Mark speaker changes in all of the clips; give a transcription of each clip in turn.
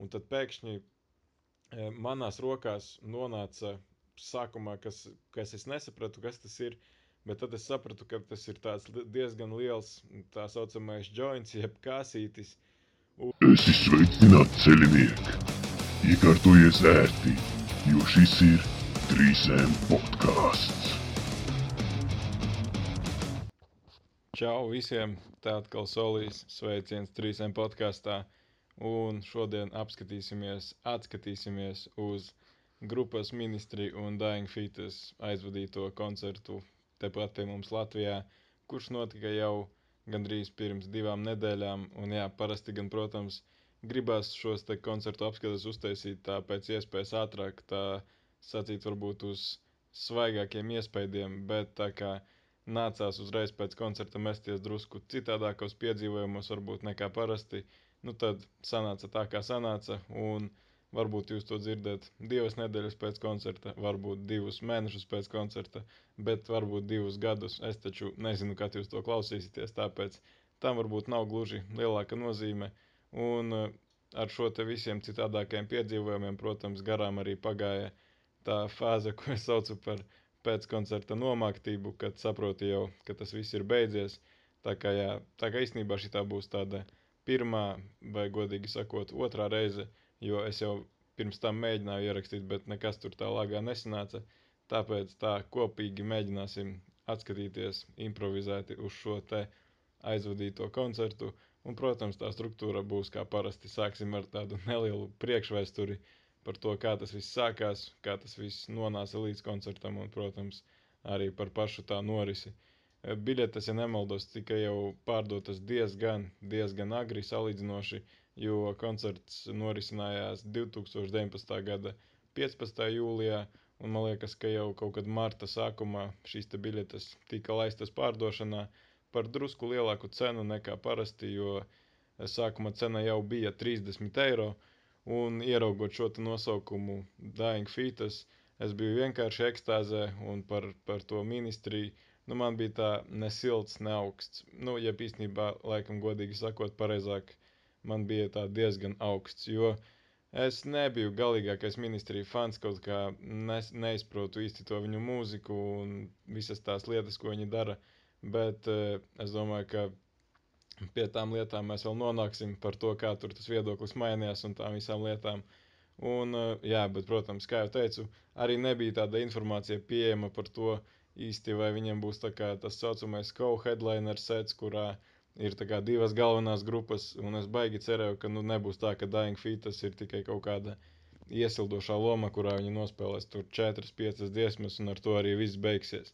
Speaker 1: Un tad pēkšņi e, manās rokās nonāca sākumā, kas, kas es nesapratu, kas tas ir. Bet tad es sapratu, ka tas ir diezgan liels tā saucamais joints, jeb kāsītis.
Speaker 2: Un... Esi sveicināts ceļinieki! Iekārtojies ērti, jo šis ir 3M podkāsts.
Speaker 1: Čau visiem! Tā atkal solīs sveiciens 3M podkāstā. Un šodien apskatīsimies, atskatīsimies uz grupas ministri un Dying Fetus aizvadīto koncertu tepat pie mums Latvijā, kurš notika jau gandrīz pirms divām nedēļām. Un jā, parasti gan, protams, gribās šos te koncertu apskatus uztaisīt tā pēc iespējas ātrāk, tā sacīt varbūt uz svaigākiem iespējiem, bet tā kā nācās uzreiz pēc koncerta mesties drusku citādākos piedzīvojumos varbūt nekā parasti, nu tad sanāca tā, kā sanāca, un Varbūt jūs to dzirdat divas nedēļas pēc koncerta, varbūt divus mēnešus pēc koncerta, bet varbūt divus gadus. Es taču nezinu, kad jūs to klausīsieties, tāpēc tam varbūt nav gluži lielāka nozīme. Un eh, ar šo te visiem citādākajiem piedzīvojumiem, protams, garām arī pagāja tā fāze, ko es saucu par pēckoncerta nomāktību, kad saproti jau, ka tas viss ir beidzies. Tā kā, jā, tā kā īstenībā šī būs tāda pirmā, vai godīgi sakot, otrā reize, jo es jau pirms tam mēģināju ierakstīt, bet nekas tur tā lagā nesanāca. Tāpēc tā kopīgi mēģināsim atskatīties improvizēti uz šo te aizvadīto koncertu. Un, protams, tā struktūra būs kā parasti. Sāksim ar tādu nelielu priekšvēsturi par to, kā tas viss sākās, kā tas viss nonāca līdz koncertam un, protams, arī par pašu tā norisi. Biļetes, ja nemaldos, tika jau pārdotas diezgan, diezgan agri salīdzinoši jo koncerts norisinājās 2019. gada 15. jūlijā, un man liekas, ka jau kaut kad marta sākumā šīs biļetes tika laistas pārdošanā par drusku lielāku cenu nekā parasti, jo sākuma cena jau bija 30 eiro, un ieraugot šo nosaukumu Dying Fetus, es biju vienkārši ekstāzē un par, par to ministriju. Nu, man bija tā ne silts, ne augsts. Nu, ja īstenībā, laikam, godīgi sakot, pareizāk man bija tā diezgan augsts, jo es nebiju galīgākais ministrija fans, kaut kā nes, neizprotu īsti to viņu mūziku un visas tās lietas, ko viņi dara, bet uh, es domāju, ka pie tām lietām mēs vēl nonāksim par to, kā tur tas viedoklis mainījās un tām visām lietām. Un, uh, jā, bet, protams, kā jau teicu, arī nebija tāda informācija pieejama par to īsti, vai viņam būs kā tas saucamais co-headliner sets, kurā ir divas galvenās grupas, un es baigi cerēju, ka nu, nebūs tā, ka Dying Fetus ir tikai kaut kāda iesildošā loma, kurā viņi nospēlēs tur 4-5 dziesmas, un ar to arī viss beigsies.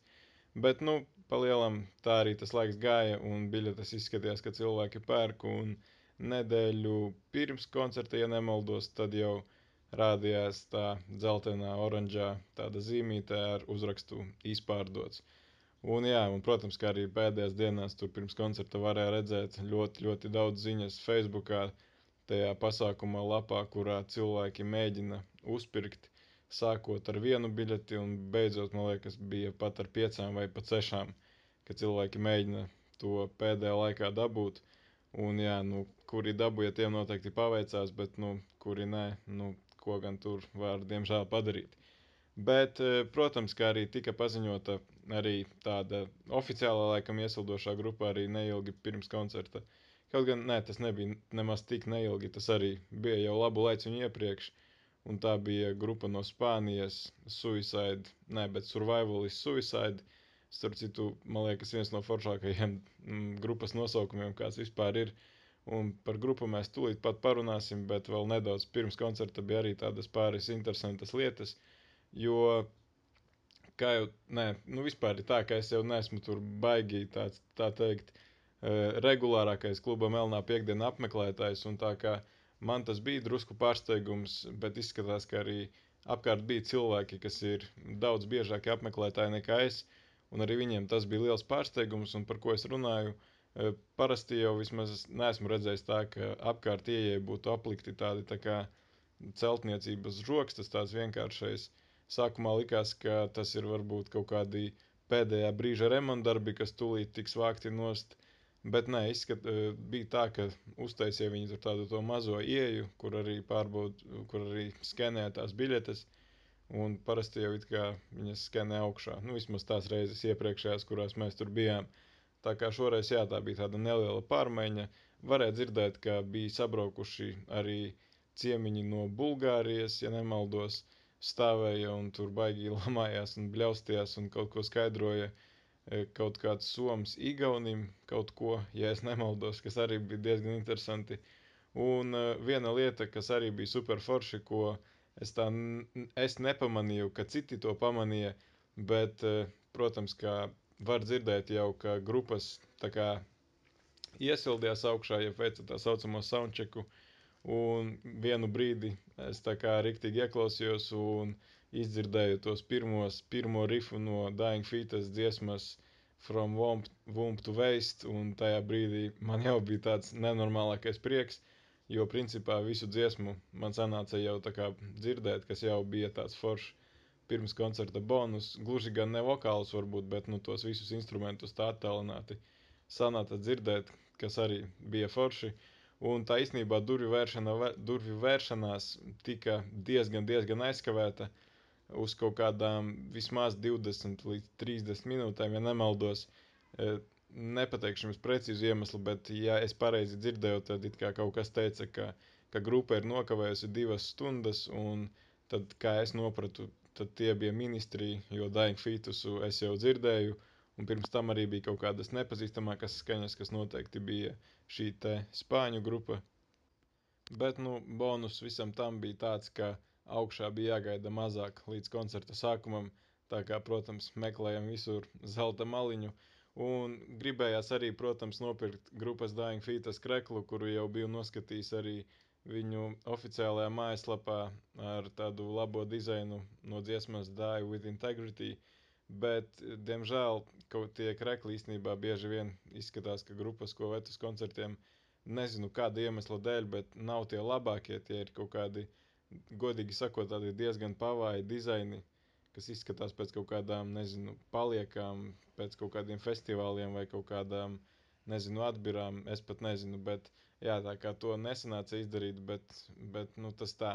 Speaker 1: Bet, nu, palielam tā arī tas laiks gāja, un biļetes izskatījās, ka cilvēki pērk, un nedēļu pirms koncerta, ja nemaldos, tad jau rādījās tā dzeltenā, oranžā tāda zīmīte ar uzrakstu izpārdots. Un, jā, un, protams, kā arī pēdējās dienās, tur pirms koncerta varēja redzēt ļoti, ļoti daudz ziņas Facebook, tajā pasākuma lapā, kurā cilvēki mēģina uzpirkt, sākot ar vienu biļeti, un beidzot, man liekas, bija pat ar piecām vai pat sešām, ka cilvēki mēģina to pēdējā laikā dabūt. Un, jā, nu, kuri dabūja, tiem noteikti paveicās, bet, nu, kuri nē, nu, ko gan tur var, diemžēl, padarīt. Bet, eh, protams, kā arī tika paziņota arī tāda oficiālā, laikam, iesildošā grupa arī neilgi pirms koncerta. Kaut gan ne, tas nebija nemaz tik neilgi, tas arī bija jau labu laiku iepriekš. Un tā bija grupa no Spānijas, Suicide, ne, bet Survival is Suicide. Starp citu, man liekas, viens no foršākajiem mm, grupas nosaukumiem, kāds vispār ir. Un par grupu mēs tūlīt pat parunāsim, bet vēl nedaudz pirms koncerta bija arī tādas pāris interesantas lietas. Uh, Jo, kā jau, nē, nu vispār ir tā, ka es jau neesmu tur baigi tāds, tā teikt, regulārākais kluba Melnā piekdiena apmeklētājs, un tā kā man tas bija drusku pārsteigums, bet izskatās, ka arī apkārt bija cilvēki, kas ir daudz biežāki apmeklētāji nekā es, un arī viņiem tas bija liels pārsteigums, un par ko es runāju, parasti jau vismaz neesmu redzējis tā, ka apkārt ieejai būtu aplikti tādi tā kā celtniecības žoks, tas tāds vienkāršais, uh, Sākumā likās, ka tas ir varbūt kaut kādi pēdējā brīža remontdarbi, kas tūlīt tiks vākti nost, Bet nē, izskat, bija tā, ka uztaisīja viņi tur tādu mazo ieju, kur arī pārbaud, kur arī skenēja tās biļetes. Un parasti jau it kā viņas skenē augšā. Nu, vismaz tās reizes iepriekšējās, kurās mēs tur bijām. Tā kā šoreiz, jā, tā bija tāda neliela pārmaiņa. Varēja dzirdēt, ka bija sabraukuši arī ciemiņi no Bulgārijas, ja nemaldos, stāvēja un tur baigi lamājās un bļaustījās un kaut ko skaidroja. E, kaut kāds somas Igaunim, kaut ko, ja es nemaldos, kas arī bija diezgan interesanti. Un uh, viena lieta, kas arī bija super forši, ko es tā es nepamanīju, ka citi to pamanīja, bet, uh, protams, kā var dzirdēt jau, ka grupas kā iesildījās augšā, ja veica tā saucamo soundchecku, un vienu brīdi es tā kā riktīgi ieklausījos un izdzirdēju tos pirmos, pirmo rifu no Dying Fetus dziesmas From Womb, Womb to Waste, un tajā brīdī man jau bija tāds nenormālākais prieks, jo principā visu dziesmu man sanāca jau tā kā dzirdēt, kas jau bija tāds foršs pirms koncerta bonus, gluži gan ne vokālus varbūt, bet nu tos visus instrumentus tā attālināti sanāca dzirdēt, kas arī bija forši. Un tā īstenībā durvju, vēršana, durvju vēršanās tika diezgan, diezgan aizkavēta. Uz kaut kādām vismaz 20 līdz 30 minūtēm, ja nemaldos. E, nepateikšu jums precīzi iemeslu, bet, ja es pareizi dzirdēju, tad it kā kaut kas teica, ka, ka grupa ir nokavējusi divas stundas, un tad, kā es nopratu, tad tie bija ministri, jo Dying Fetusu es jau dzirdēju, un pirms tam arī bija kaut kādas nepazīstamākas skaņas, kas noteikti bija šī spāņu grupa. Bet, nu, bonus visam tam bija tāds, ka augšā bija jāgaida mazāk līdz koncerta sākumam, tā kā, protams, meklējam visur zelta maliņu. Un gribējās arī, protams, nopirkt grupas Dying Fetus kreklu, kuru jau biju noskatījis arī viņu oficiālajā mājaslapā ar tādu labo dizainu no dziesmas Die with Integrity. Bet, diemžēl, kaut tie krekli īstenībā bieži vien izskatās, ka grupas, ko ved uz koncertiem, nezinu kāda iemesla dēļ, bet nav tie labākie, tie ir kaut kādi uh, godīgi sakot, tādi diezgan pavāji dizaini, kas izskatās pēc kaut kādām, nezinu, paliekām, pēc kaut kādiem festivāliem vai kaut kādām, nezinu, atbirām. Es pat nezinu, bet jā, tā kā to nesanāca izdarīt, bet, bet nu, tas tā.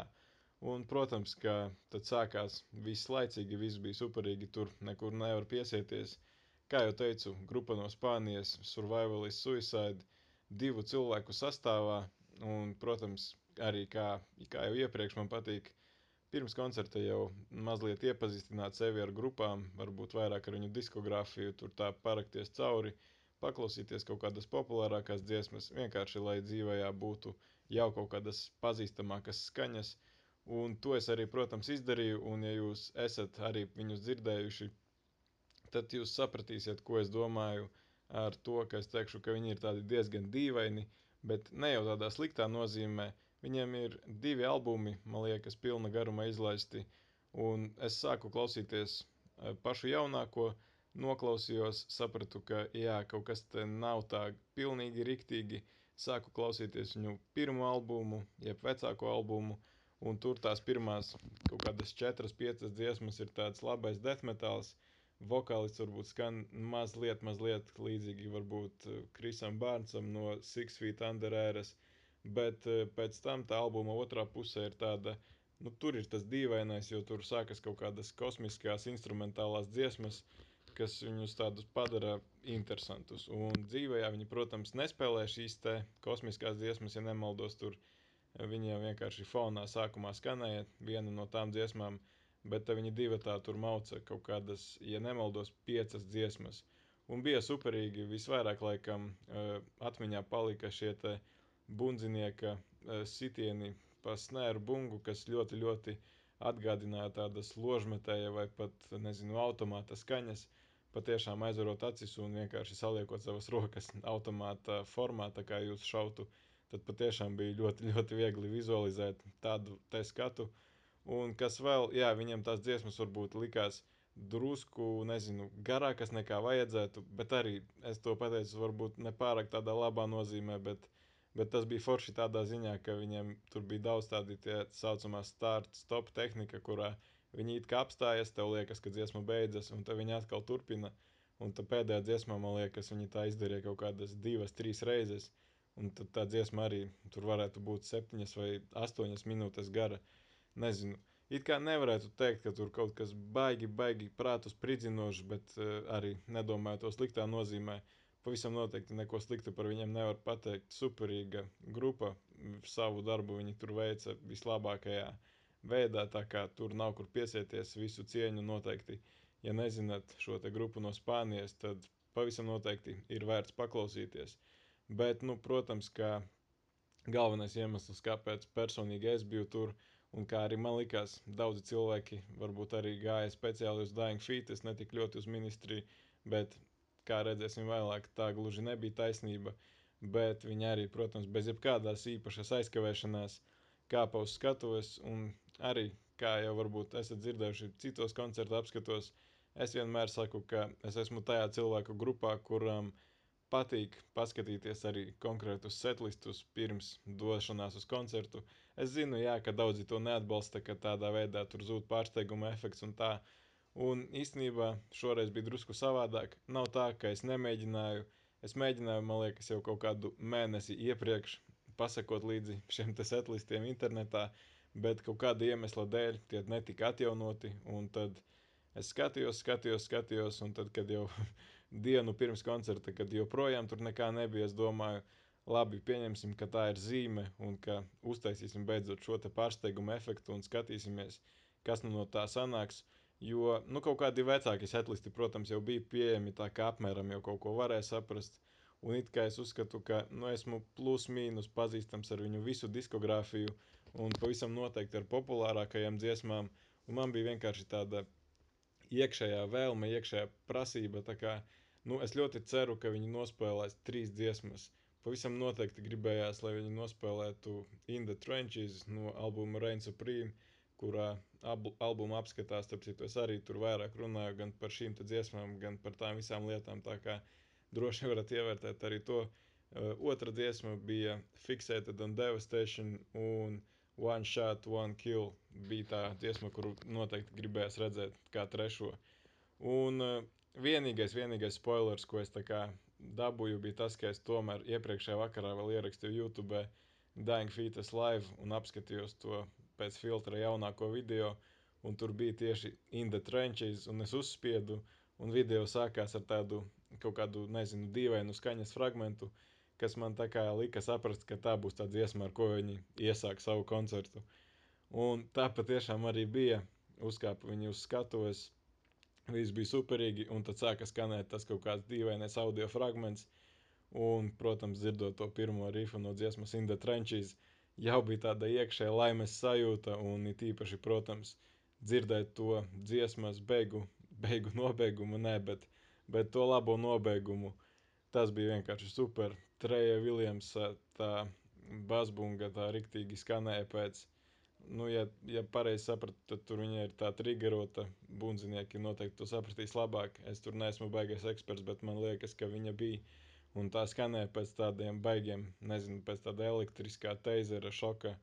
Speaker 1: Un, protams, ka tad sākās viss laicīgi, viss bija superīgi, tur nekur nevar piesieties. Kā jau teicu, grupa no Spānijas, Survivalist Suicide, divu cilvēku sastāvā, un, protams, arī kā, kā jau iepriekš man patīk, pirms koncerta jau mazliet iepazīstināt sevi ar grupām, varbūt vairāk ar viņu diskogrāfiju, tur tā parakties cauri, paklausīties kaut kādas populārākās dziesmas, vienkārši lai dzīvējā būtu jau kaut kādas pazīstamākas skaņas. Un to es arī, protams, izdarīju, un ja jūs esat arī viņus dzirdējuši, tad jūs sapratīsiet, ko es domāju ar to, ka es teikšu, ka viņi ir tādi diezgan dīvaini, bet ne jau tādā sliktā nozīmē, Viņiem ir divi albumi, man liekas, pilna garuma izlaisti, un es sāku klausīties e, pašu jaunāko, noklausījos, sapratu, ka jā, kaut kas te nav tā pilnīgi riktīgi. Sāku klausīties viņu pirmo albumu, jeb vecāko albumu, un tur tās pirmās kaut kādas četras, piecas dziesmas ir tāds labais death metāls. Vokālists varbūt skan mazliet, mazliet līdzīgi varbūt Krisam Bārnsam no Six Feet Under. Uh, Bet eh, pēc tam tā albuma otrā pusē ir tāda, nu, tur ir tas dīvainais, jo tur sākas kaut kādas kosmiskās instrumentālās dziesmas, kas viņus tādus padara interesantus. Un dzīvē viņi, protams, nespēlē šīs kosmiskās dziesmas, ja nemaldos, tur eh, viņiem vienkārši fonā sākumā skanēja viena no tām dziesmām, bet viņi divi tā tur mauca kaut kādas, ja nemaldos, piecas dziesmas. Un bija superīgi, visvairāk laikam eh, atmiņā palika šie bundzinieka eh, sitieni pa snēru bungu, kas ļoti, ļoti atgādināja tādas ložmetēja vai pat, nezinu, automāta skaņas. Patiešām aizvarot acis un vienkārši saliekot savas rokas automāta formā, tā kā jūs šautu, tad patiešām bija ļoti, ļoti viegli vizualizēt tādu te skatu. Un kas vēl, jā, viņam tās dziesmas varbūt likās drusku, nezinu, garākas nekā vajadzētu, bet arī es to pateicu varbūt nepārāk tādā labā nozīmē, bet Bet tas bija forši tādā ziņā, ka viņiem tur bija daudz tādu tā saucamā start-stop tehnika, kurā viņi it kā apstājas, tev liekas, ka dziesma beidzas, un tad viņi atkal turpina. Un tā pēdējā dziesmā, man liekas, viņi tā izdarīja kaut kādas divas, trīs reizes. Un tad tā dziesma arī tur varētu būt septiņas vai astoņas minūtes gara. Nezinu. It kā nevarētu teikt, ka tur kaut kas baigi, baigi prātus spridzinošs, bet uh, arī nedomāju to sliktā nozīmē. Pavisam noteikti neko sliktu par viņiem nevar pateikt. Superīga grupa, savu darbu viņi tur veica vislabākajā veidā, tā kā tur nav kur piesieties, visu cieņu noteikti. Ja nezināt šo grupu no Spānijas, tad pavisam noteikti ir vērts paklausīties. Bet, nu, protams, ka galvenais iemesls, kāpēc personīgi es biju tur, un kā arī man likās, daudzi cilvēki varbūt arī gāja speciāli uz Dying Feet, es netik ļoti uz ministriju, bet, kā redzēsim vēlāk, tā gluži nebija taisnība, bet viņi arī, protams, bez jebkādās īpašas aizkavēšanās kāpa uz skatuves, un arī, kā jau varbūt esat dzirdējuši citos koncertu apskatos, es vienmēr saku, ka es esmu tajā cilvēku grupā, kuram patīk paskatīties arī konkrētus setlistus pirms došanās uz koncertu. Es zinu, jā, ka daudzi to neatbalsta, ka tādā veidā tur zūd pārsteiguma efekts un tā. Un īstenībā šoreiz bija drusku savādāk. Nav tā, ka es nemēģināju. Es mēģināju, man liekas, jau kaut kādu mēnesi iepriekš pasakot līdzi šiem setlistiem internetā, bet kaut kāda iemesla dēļ tie netika atjaunoti. Un tad es skatījos, skatījos, skatījos, un tad, kad jau dienu pirms koncerta, kad joprojām tur nekā nebija. Es domāju, labi, pieņemsim, ka tā ir zīme un ka uztaisīsim beidzot šo pārsteiguma efektu un skatīsimies, kas nu no tā sanāks. Jo nu, kaut kādi vecāki setlisti, protams, jau bija pieejami, tā kā apmēram jau kaut ko varēja saprast. Un it kā es uzskatu, ka nu, esmu plus mīnus pazīstams ar viņu visu diskogrāfiju un pavisam noteikti ar populārākajām dziesmām. Un man bija vienkārši tāda iekšējā vēlme, iekšējā prasība. Kā, Nu, es ļoti ceru, ka viņi nospēlēs trīs dziesmas. Pavisam noteikti gribējās, lai viņi nospēlētu In the Trenches no albuma Rain Supreme, kurā abu, albuma apskatās, citu, es arī tur vairāk runāju gan par šīm dziesmām, gan par tām visām lietām, tā kā droši varat ievērtēt arī to. Uh, otra dziesma bija Fixated on Devastation un One Shot, One Kill bija tā dziesma, kuru noteikti gribējās redzēt kā trešo. Un uh, Vienīgais, vienīgais spoilers, ko es dabūju, bija tas, ka es tomēr iepriekšējā vakarā vēl ierakstīju YouTube Dying Fetus live un apskatījos to pēc filtra jaunāko video. Un tur bija tieši In the Trenches, un es uzspiedu, un video sākās ar tādu kaut kādu, nezinu, dīvainu skaņas fragmentu, kas man tā kā lika saprast, ka tā būs tā dziesma, ar ko viņi iesāk savu koncertu. Un tā patiešām arī bija. Uzkāpa viņi uz skatuves Viss bija superīgi, un tad sāka skanēt tas kaut kāds dīvainais audio fragments. Un, protams, dzirdot to pirmo rifu no dziesmas In the Trenches, jau bija tāda iekšēja laimes sajūta, un it īpaši, protams, dzirdēt to dziesmas beigu, beigu nobeigumu, ne, bet, bet to labo nobeigumu. Tas bija vienkārši super. Treja Viljams, tā basbunga, tā riktīgi skanēja pēc nu, ja, ja pareizi sapratu, tad tur viņa ir tā triggerota. Bunzinieki noteikti to sapratīs labāk. Es tur neesmu baigais eksperts, bet man liekas, ka viņa bija. Un tā skanēja pēc tādiem baigiem, nezinu, pēc tāda elektriskā teizera šoka.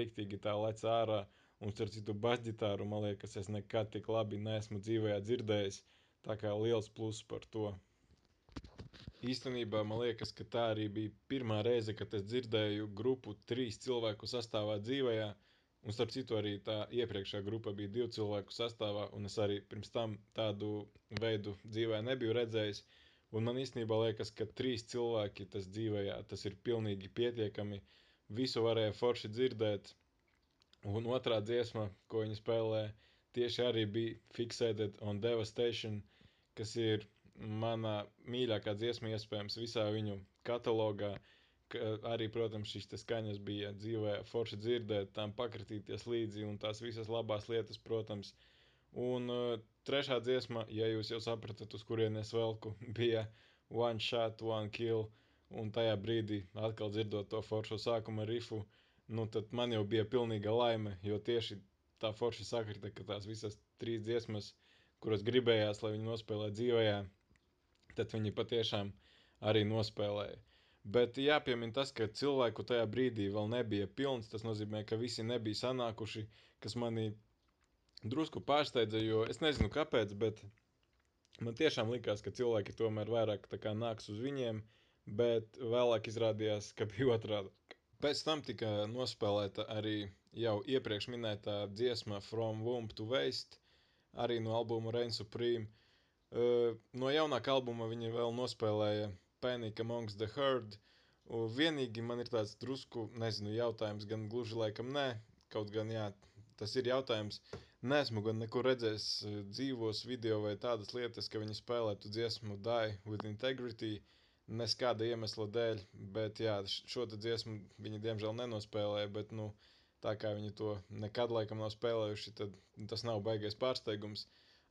Speaker 1: Riktīgi tā lec ārā. Un starp citu basģitāru, man liekas, es nekad tik labi neesmu dzīvē dzirdējis. Tā kā liels pluss par to. Īstenībā man liekas, ka tā arī bija pirmā reize, kad es dzirdēju grupu trīs cilvēku sastāvā dzīvē. Un starp citu, arī tā iepriekšējā grupa bija divu cilvēku sastāvā, un es arī pirms tam tādu veidu dzīvē nebiju redzējis. Un man īstenībā liekas, ka trīs cilvēki tas dzīvē, tas ir pilnīgi pietiekami. Visu varēja forši dzirdēt. Un otrā dziesma, ko viņi spēlē, tieši arī bija Fixated on Devastation, kas ir mana mīļākā dziesma iespējams visā viņu katalogā. Arī, protams, šīs skaņas bija dzīvē forši dzirdēt, tam pakritīties līdzi un tās visas labās lietas, protams. Un uh, trešā dziesma, ja jūs jau sapratat, uz kurienes velku, bija One Shot, One Kill. Un tajā brīdī, atkal dzirdot to foršu sākuma rifu, nu tad man jau bija pilnīga laime, jo tieši tā forši sakrita, ka tās visas trīs dziesmas, kuras gribējās, lai viņi nospēlē dzīvē, tad viņi patiešām arī nospēlēja. Bet jāpiemina tas, ka cilvēku tajā brīdī vēl nebija pilns. Tas nozīmē, ka visi nebija sanākuši, kas manī drusku pārsteidza, jo es nezinu kāpēc, bet man tiešām likās, ka cilvēki tomēr vairāk nāks uz viņiem, bet vēlāk izrādījās, ka bija otrādi. Pēc tam tika nospēlēta arī jau iepriekš minētā dziesma From Womb to Waste, arī no albuma Reign Supreme. Uh, no jaunākā albuma viņi vēl nospēlēja Panic Amongst the Herd. Vienīgi man ir tāds drusku, nezinu, jautājums, gan gluži laikam nē, kaut gan jā, tas ir jautājums. Nesmu gan nekur redzējis dzīvos video vai tādas lietas, ka viņi spēlētu dziesmu Die with Integrity, neskāda iemesla dēļ, bet jā, šo dziesmu viņi diemžēl nenospēlēja, bet, nu, tā kā viņi to nekad laikam nav spēlējuši, tad tas nav baigais pārsteigums.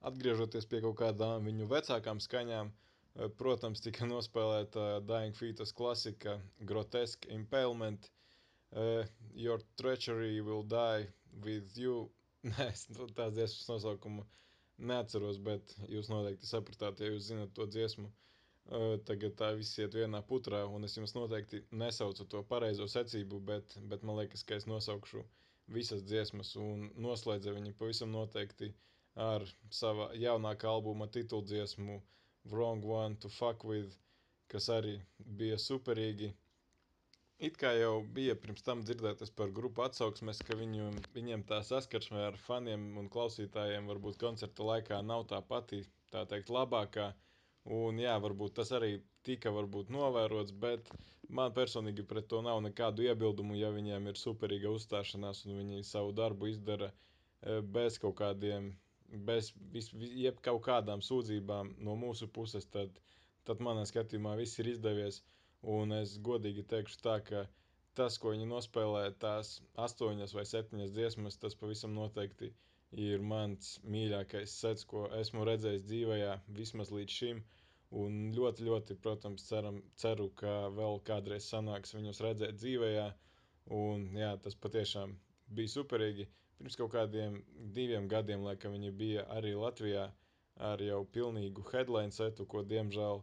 Speaker 1: Atgriežoties pie kaut kādām viņu vecākām skaņām, uh, Protams, tika nospēlēta Dying Fetus klasika Grotesque Impalement. Uh, Your treachery will die with you. Nē, tās dziesmas nosaukumu neatceros, bet jūs noteikti sapratāt, ja jūs zinat to dziesmu. Uh, tagad tā viss iet vienā putrā, un es jums noteikti nesaucu to pareizo secību, bet, bet man liekas, ka es nosaukšu visas dziesmas, un noslēdza viņi pavisam noteikti ar sava jaunākā albuma tituldziesmu uh, Wrong One to Fuck With, kas arī bija superīgi. It kā jau bija pirms tam dzirdētas par grupu atsauksmes, ka viņu, viņiem tā saskarsme ar faniem un klausītājiem varbūt koncerta laikā nav tā pati, tā teikt, labākā. Un jā, varbūt tas arī tika varbūt novērots, bet man personīgi pret to nav nekādu iebildumu, ja viņiem ir superīga uzstāšanās un viņi savu darbu izdara eh, bez kaut kādiem bez vis, vis, jebkaut kādām sūdzībām no mūsu puses, tad, tad manā skatījumā viss ir izdevies. Un es godīgi teikšu tā, ka tas, ko viņi nospēlē, tās astoņas vai septiņas dziesmas, tas pavisam noteikti ir mans mīļākais sets, ko esmu redzējis dzīvajā vismaz līdz šim. Un ļoti, ļoti, protams, ceram, ceru, ka vēl kādreiz sanāks viņus redzēt dzīvajā. Un jā, tas patiešām bija superīgi pirms kaut kādiem diviem gadiem, laikam viņi bija arī Latvijā ar jau pilnīgu headline setu, ko diemžēl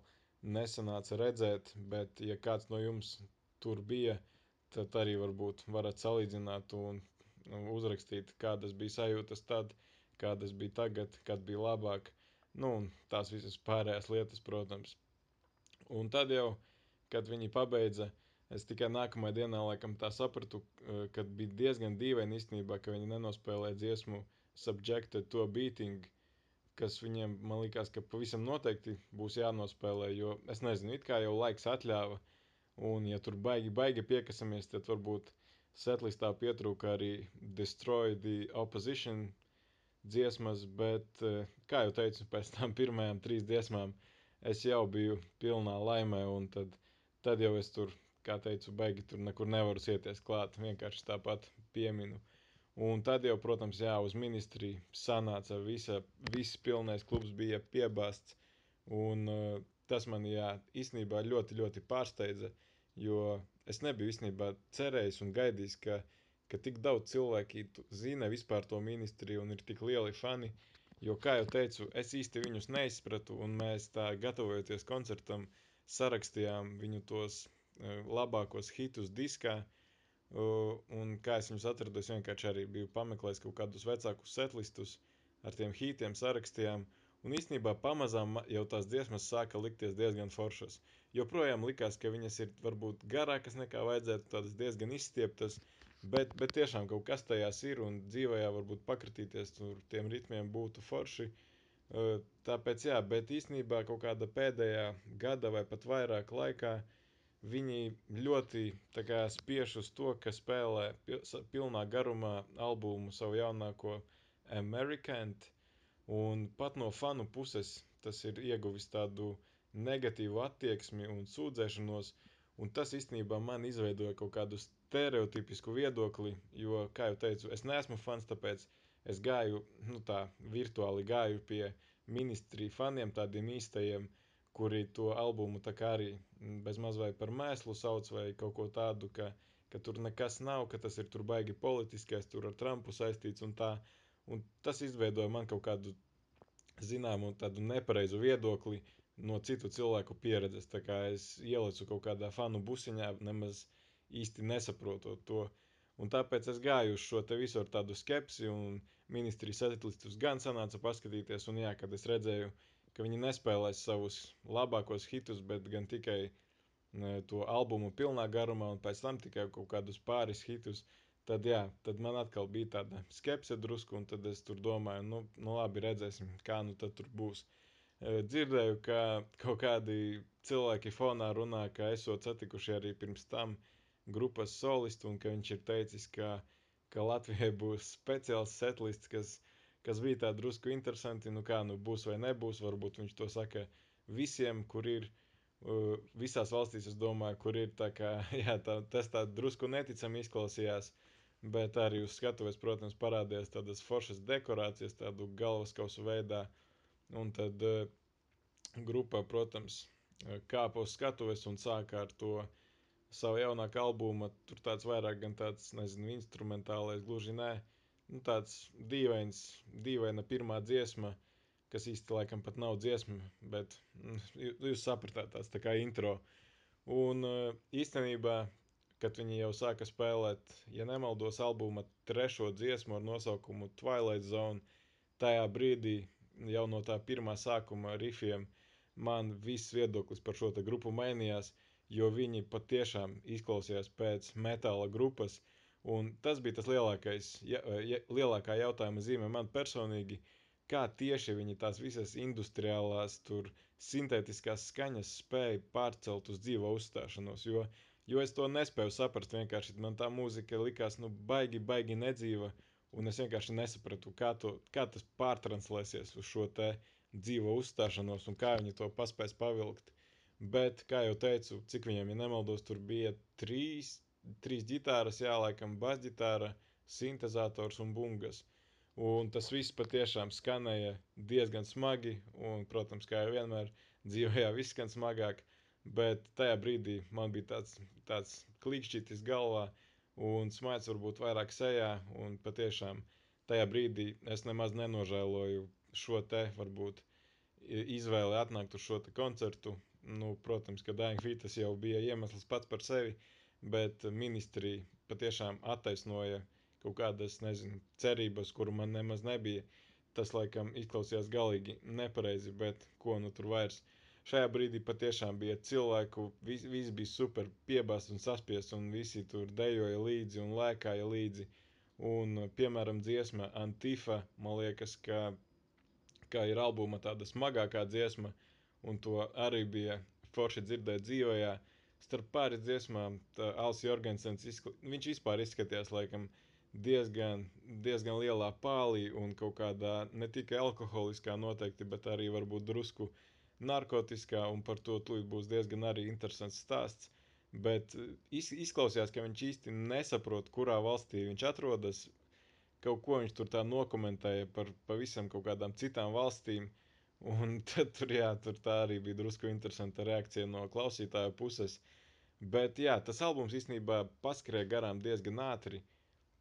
Speaker 1: nesanāca redzēt, bet ja kāds no jums tur bija, tad arī varbūt varat salīdzināt un uzrakstīt, kādas bija sajūtas tad, kādas bija tagad, kad bija labāk, nu tās visas pārējās lietas, protams. Un tad jau, kad viņi pabeidza uh, Es tikai nākamajā dienā laikam tā sapratu, ka bija diezgan dīvaini īstenībā, ka viņi nenospēlēja dziesmu Subjected to Beating, kas viņiem, man liekas, ka pavisam noteikti būs jānospēlē, jo es nezinu, it kā jau laiks atļāva, un ja tur baigi, baigi piekasamies, tad varbūt setlistā pietrūka arī Destroy the Opposition dziesmas, bet, eh, kā jau teicu, pēc tam pirmajām trīs dziesmām es jau biju pilnā laimē, un tad, tad jau es tur kā teicu, baigi tur nekur nevaru sieties klāt, vienkārši tāpat pieminu. Un tad jau, protams, jā, uz ministriju sanāca visa, viss pilnais klubs bija piebāsts, un uh, tas man, jā, īstenībā ļoti, ļoti pārsteidza, jo es nebiju īstenībā cerējis un gaidījis, ka, ka tik daudz cilvēki zina vispār to ministriju un ir tik lieli fani, jo, kā jau teicu, es īsti viņus neizpratu, un mēs tā gatavojoties koncertam sarakstījām viņu tos labākos hitus diskā. Un kā es viņus atradu, es vienkārši arī biju pameklējis kaut kādus vecākus setlistus ar tiem hitiem, sarakstījām. Un īstenībā pamazām jau tās dziesmas sāka likties diezgan foršas. Joprojām likās, ka viņas ir varbūt garākas nekā vajadzētu, tādas diezgan izstieptas, bet, bet tiešām kaut kas tajās ir un dzīvajā varbūt pakritīties tur tiem ritmiem būtu forši. Tāpēc jā, bet īstenībā kaut kāda pēdējā gada vai pat vairāk laikā viņi ļoti kā, spiež uz to, ka spēlē pilnā garumā albumu savu jaunāko Amerikant, un pat no fanu puses tas ir ieguvis tādu negatīvu attieksmi un sūdzēšanos, un tas īstenībā man izveidoja kaut kādu stereotipisku viedokli, jo, kā jau teicu, es neesmu fans, tāpēc es gāju, nu tā, virtuāli gāju pie ministriju faniem, tādiem īstajiem, uh, kuri to albumu tā kā arī bez maz vai par mēslu sauc vai kaut ko tādu, ka, ka tur nekas nav, ka tas ir tur baigi politiskais, tur ar Trumpu saistīts un tā. Un tas izveidoja man kaut kādu zināmu tādu nepareizu viedokli no citu cilvēku pieredzes. Tā kā es ielicu kaut kādā fanu busiņā, nemaz īsti nesaprotot to. Un tāpēc es gāju uz šo te visu ar tādu skepsi, un ministrijas satelītus gan sanāca paskatīties, un jā, kad es redzēju, ka viņi nespēlēs savus labākos hitus, bet gan tikai to albumu pilnā garumā un pēc tam tikai kaut kādus pāris hitus. Tad, jā, tad man atkal bija tāda skepse drusku, un tad es tur domāju, nu, nu labi, redzēsim, kā nu tad tur būs. Dzirdēju, ka kaut kādi cilvēki fonā runā, ka esot satikuši arī pirms tam grupas solistu, un ka viņš ir teicis, ka, ka Latvijai būs speciāls setlists, kas, kas bija tā drusku interesanti, nu kā, nu būs vai nebūs, varbūt viņš to saka visiem, kur ir uh, visās valstīs, es domāju, kur ir tā kā, jā, tā, tas tā drusku neticami izklausījās, bet arī uz skatuves, protams, parādījās tādas foršas dekorācijas, tādu galvaskausu veidā, un tad uh, grupa, protams, kāpa uz skatuves un sāka ar to savu jaunāku albumu, tur tāds vairāk gan tāds, nezinu, instrumentālais, gluži nē, nu tāds dīvains, dīvaina pirmā dziesma, kas īsti laikam pat nav dziesma, bet mm, jūs sapratāt, tās tā kā intro. Un eh, īstenībā, kad viņi jau sāka spēlēt, ja nemaldos, albuma trešo dziesmu ar nosaukumu Twilight Zone, tajā brīdī jau no tā pirmā sākuma rifiem man viss viedoklis par šo grupu mainījās, jo viņi patiešām izklausījās pēc metāla grupas, un tas bija tas lielākais, ja, ja, lielākā jautājuma zīme man personīgi, uh, kā tieši viņi tās visas industriālās, tur sintētiskās skaņas spēja pārcelt uz dzīvo uzstāšanos, jo, jo es to nespēju saprast vienkārši, man tā mūzika likās, nu, baigi, baigi nedzīva, un es vienkārši nesapratu, kā, to, kā tas pārtranslēsies uz šo dzīvo uzstāšanos un kā viņi to paspēs pavilkt. Bet, kā jau teicu, cik viņiem, ja nemaldos, tur bija trīs, trīs ģitāras, jā, laikam basģitāra, sintezators un bungas. Un tas viss patiešām skanēja diezgan smagi, un, protams, kā jau vienmēr, dzīvē viss skan smagāk, bet tajā brīdī man bija tāds, tāds klikšķītis galvā, un smaids varbūt vairāk sejā, un patiešām tajā brīdī es nemaz nenožēloju šo te, varbūt, izvēli atnākt uz šo koncertu. Nu, protams, ka Dying Fetus jau bija iemesls pats par sevi, bet ministrija patiešām attaisnoja uh, kaut kādas, nezinu, cerības, kuru man nemaz nebija. Tas, laikam, izklausījās galīgi nepareizi, bet ko nu tur vairs. Šajā brīdī patiešām bija cilvēku, vis, viss bija super piebāzts un saspiests, un visi tur dejoja līdzi un lēkāja līdzi. Un, piemēram, dziesma Antifa, man liekas, ka, ka ir albuma tāda smagākā dziesma, un to arī bija forši dzirdēt dzīvojā. Starp pāris dziesmām, Alans Jorgensens, izskl... viņš vispār izskatījās, laikam, uh, diezgan, diezgan lielā pālī un kaut kādā ne tikai alkoholiskā noteikti, bet arī varbūt drusku narkotiskā, un par to būs diezgan arī interesants stāsts. Bet iz, izklausījās, ka viņš īsti nesaprot, kurā valstī viņš atrodas. Kaut ko viņš tur tā nokomentēja par pavisam kaut kādām citām valstīm. Un tad tur, jā, tur tā arī bija drusku interesanta reakcija no klausītāja puses. Bet jā, tas albums īstenībā paskrēja garām diezgan ātri.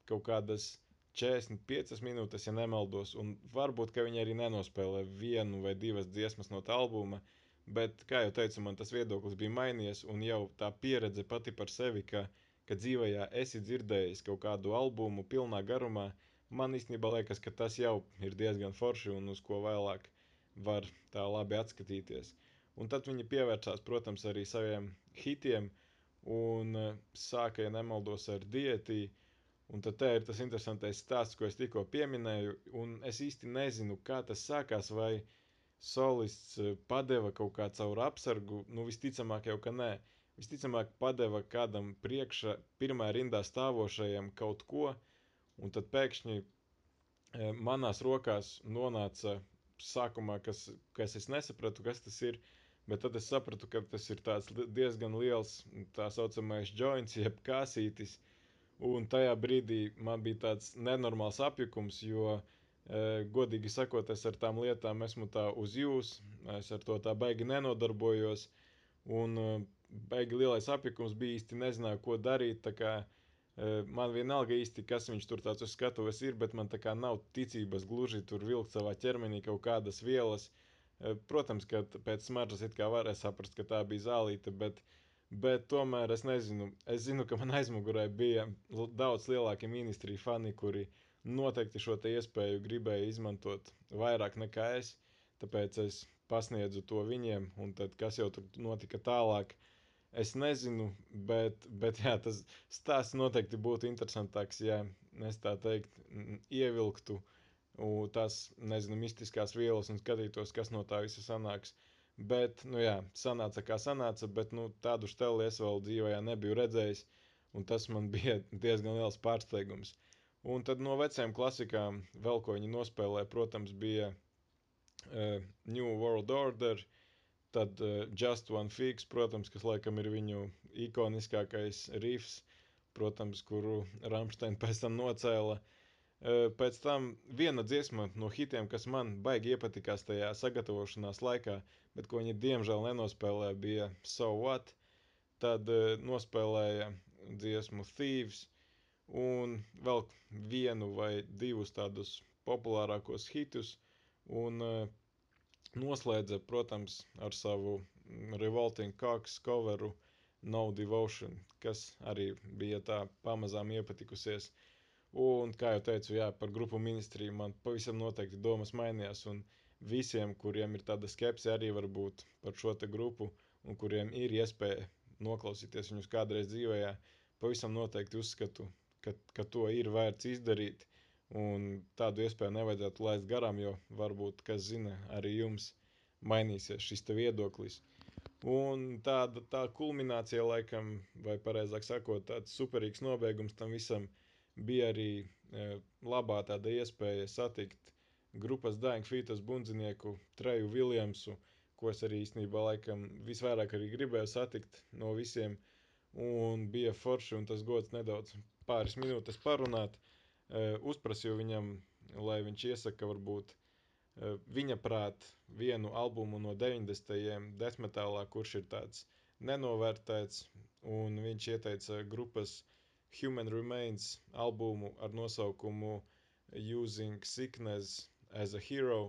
Speaker 1: Kaut kādas 45 minūtes, ja nemaldos, un varbūt, viņi arī nenospēlē vienu vai divas dziesmas no tā albuma, bet, kā jau teicu, man tas viedoklis bija mainījies, un jau tā pieredze pati par sevi, ka, ka dzīvajā esi dzirdējis kaut kādu albumu pilnā garumā, man īstenībā liekas, ka tas jau ir diezgan forši un uz ko vēlāk var tā labi atskatīties. Un tad viņi pievērsās, protams, arī saviem hitiem, un uh, sāka, ja nemaldos, ar dietiju, Un tad ir tas interesantais stāsts, ko es tikko pieminēju, un es īsti nezinu, kā tas sākās, vai solists eh, padeva kaut kā caur apsargu, nu visticamāk jau, ka nē. Visticamāk padeva kādam priekšā pirmā rindā stāvošajam kaut ko, un tad pēkšņi e, manās rokās nonāca sākumā, kas, kas es nesapratu, kas tas ir, bet tad es sapratu, ka tas ir diezgan liels tā saucamais joints, jeb kāsītis, uh, Un tajā brīdī man bija tāds nenormāls apjukums, jo, e, godīgi sakot, es ar tām lietām esmu tā uz jūs, es ar to tā baigi nenodarbojos, un e, baigi lielais apjukums bija īsti nezināju, ko darīt, kā e, man vienalga īsti, kas viņš tur tāds uz skatuves ir, bet man tā kā nav ticības gluži tur vilkt savā ķermenī kaut kādas vielas. Protams, ka pēc smaržas it kā varēja saprast, ka tā bija zālīte, bet uh, Bet tomēr es nezinu, es zinu, ka man aizmugurē bija daudz lielāki ministrija fani, kuri noteikti šo iespēju gribēja izmantot vairāk nekā es. Tāpēc es pasniedzu to viņiem, un tad kas jau tur notika tālāk. Es nezinu, bet, bet jā, tas stāsts noteikti būtu interesantāks, ja es tā teikt, ievilktu tās, nezinu, mistiskās vielas un skatītos, kas no tā visa sanāks. Bet, nu jā, sanāca kā sanāca, bet nu, tādu steli es vēl dzīvē nebiju redzējis, un tas man bija diezgan liels pārsteigums. Un tad no vecajām klasikām vēl ko viņi nospēlēja, protams, bija uh, New World Order, tad uh, Just One Fix, protams, kas laikam ir viņu ikoniskākais riffs, protams, kuru Rammstein pēc tam nocēla. Uh, Pēc tam viena dziesma no hitiem, kas man baigi iepatikās tajā sagatavošanās laikā, bet ko viņi diemžēl nenospēlēja, bija So What. Tad nospēlēja dziesmu Thieves un vēl vienu vai divus tādus populārākos hitus. Un noslēdza, protams, ar savu Revolting Cox coveru No Devotion, kas arī bija tā pamazām iepatikusies. Uh, Un, kā jau teicu, jā, par grupu ministriju man pavisam noteikti domas mainījās. Un visiem, kuriem ir tāda skepse arī varbūt par šo grupu, un kuriem ir iespēja noklausīties viņus kādreiz dzīvē, pavisam noteikti uzskatu, ka, ka to ir vērts izdarīt. Un tādu iespēju nevajadzētu laist garām, jo varbūt, kas zina, arī jums mainīsies šis viedoklis. Un tāda tā kulminācija, laikam, vai precīzāk sakot, tāds superīgs nobeigums tam visam bija arī e, labā tāda iespēja satikt grupas Dying Fetus bundzinieku Treju Viljamsu, ko es arī īstenībā laikam visvairāk arī gribēju satikt no visiem, un bija forši un tas gods nedaudz pāris minūtes parunāt. E, uzprasīju viņam, lai viņš iesaka varbūt e, viņa prāt vienu albumu no 90. desmitālā, kurš ir tāds nenovērtēts, un viņš ieteica grupas Human Remains albumu ar nosaukumu Using Sickness as a Hero.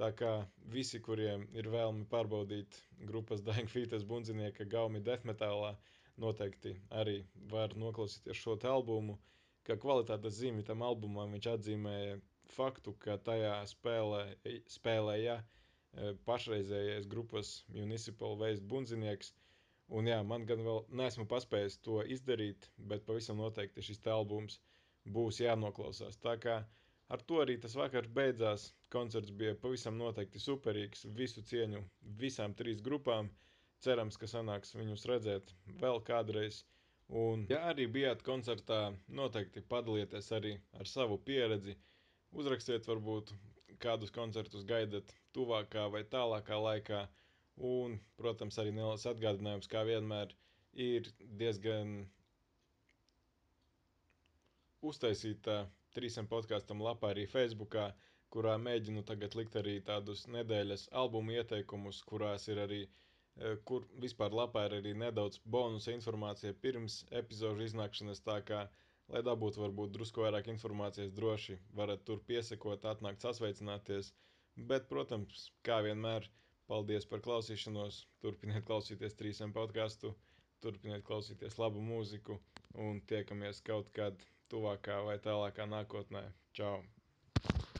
Speaker 1: Tā kā visi, kuriem ir vēlme pārbaudīt grupas Dying Fetus bundzinieka gaumi death metālā, noteikti arī var noklausīties šo albumu. Kā kvalitātes zīmi tam albumam viņš atzīmēja faktu, ka tajā spēlē, spēlēja e, pašreizējais grupas Municipal Waste bundzinieks – Un jā, man gan vēl neesmu paspējis to izdarīt, bet pavisam noteikti šis albums būs jānoklausās. Tā kā ar to arī tas vakars beidzās. Koncerts bija pavisam noteikti superīgs. Visu cieņu visām trīs grupām. Cerams, ka sanāks viņus redzēt vēl kādreiz. Un, ja arī bijāt koncertā, noteikti padalieties arī ar savu pieredzi. Uzrakstiet, varbūt kādus koncertus gaidat tuvākā vai tālākā laikā. Un, protams, arī neliels atgādinājums, kā vienmēr, ir diezgan uztaisīta trīsam podkāstam lapā arī Facebookā, kurā mēģinu tagad likt arī tādus nedēļas albumu ieteikumus, kurās ir arī, e, kur vispār lapā ir arī nedaudz bonusa informācija pirms epizodu iznākšanas, tā kā, lai dabūtu varbūt drusku vairāk informācijas droši, varat tur piesakot, atnākt sasveicināties, bet, protams, kā vienmēr, Paldies par klausīšanos. Turpiniet klausīties trīsam podkāstu, turpiniet klausīties labu mūziku un tiekamies kaut kad tuvākā vai tālākā nākotnē. Čau!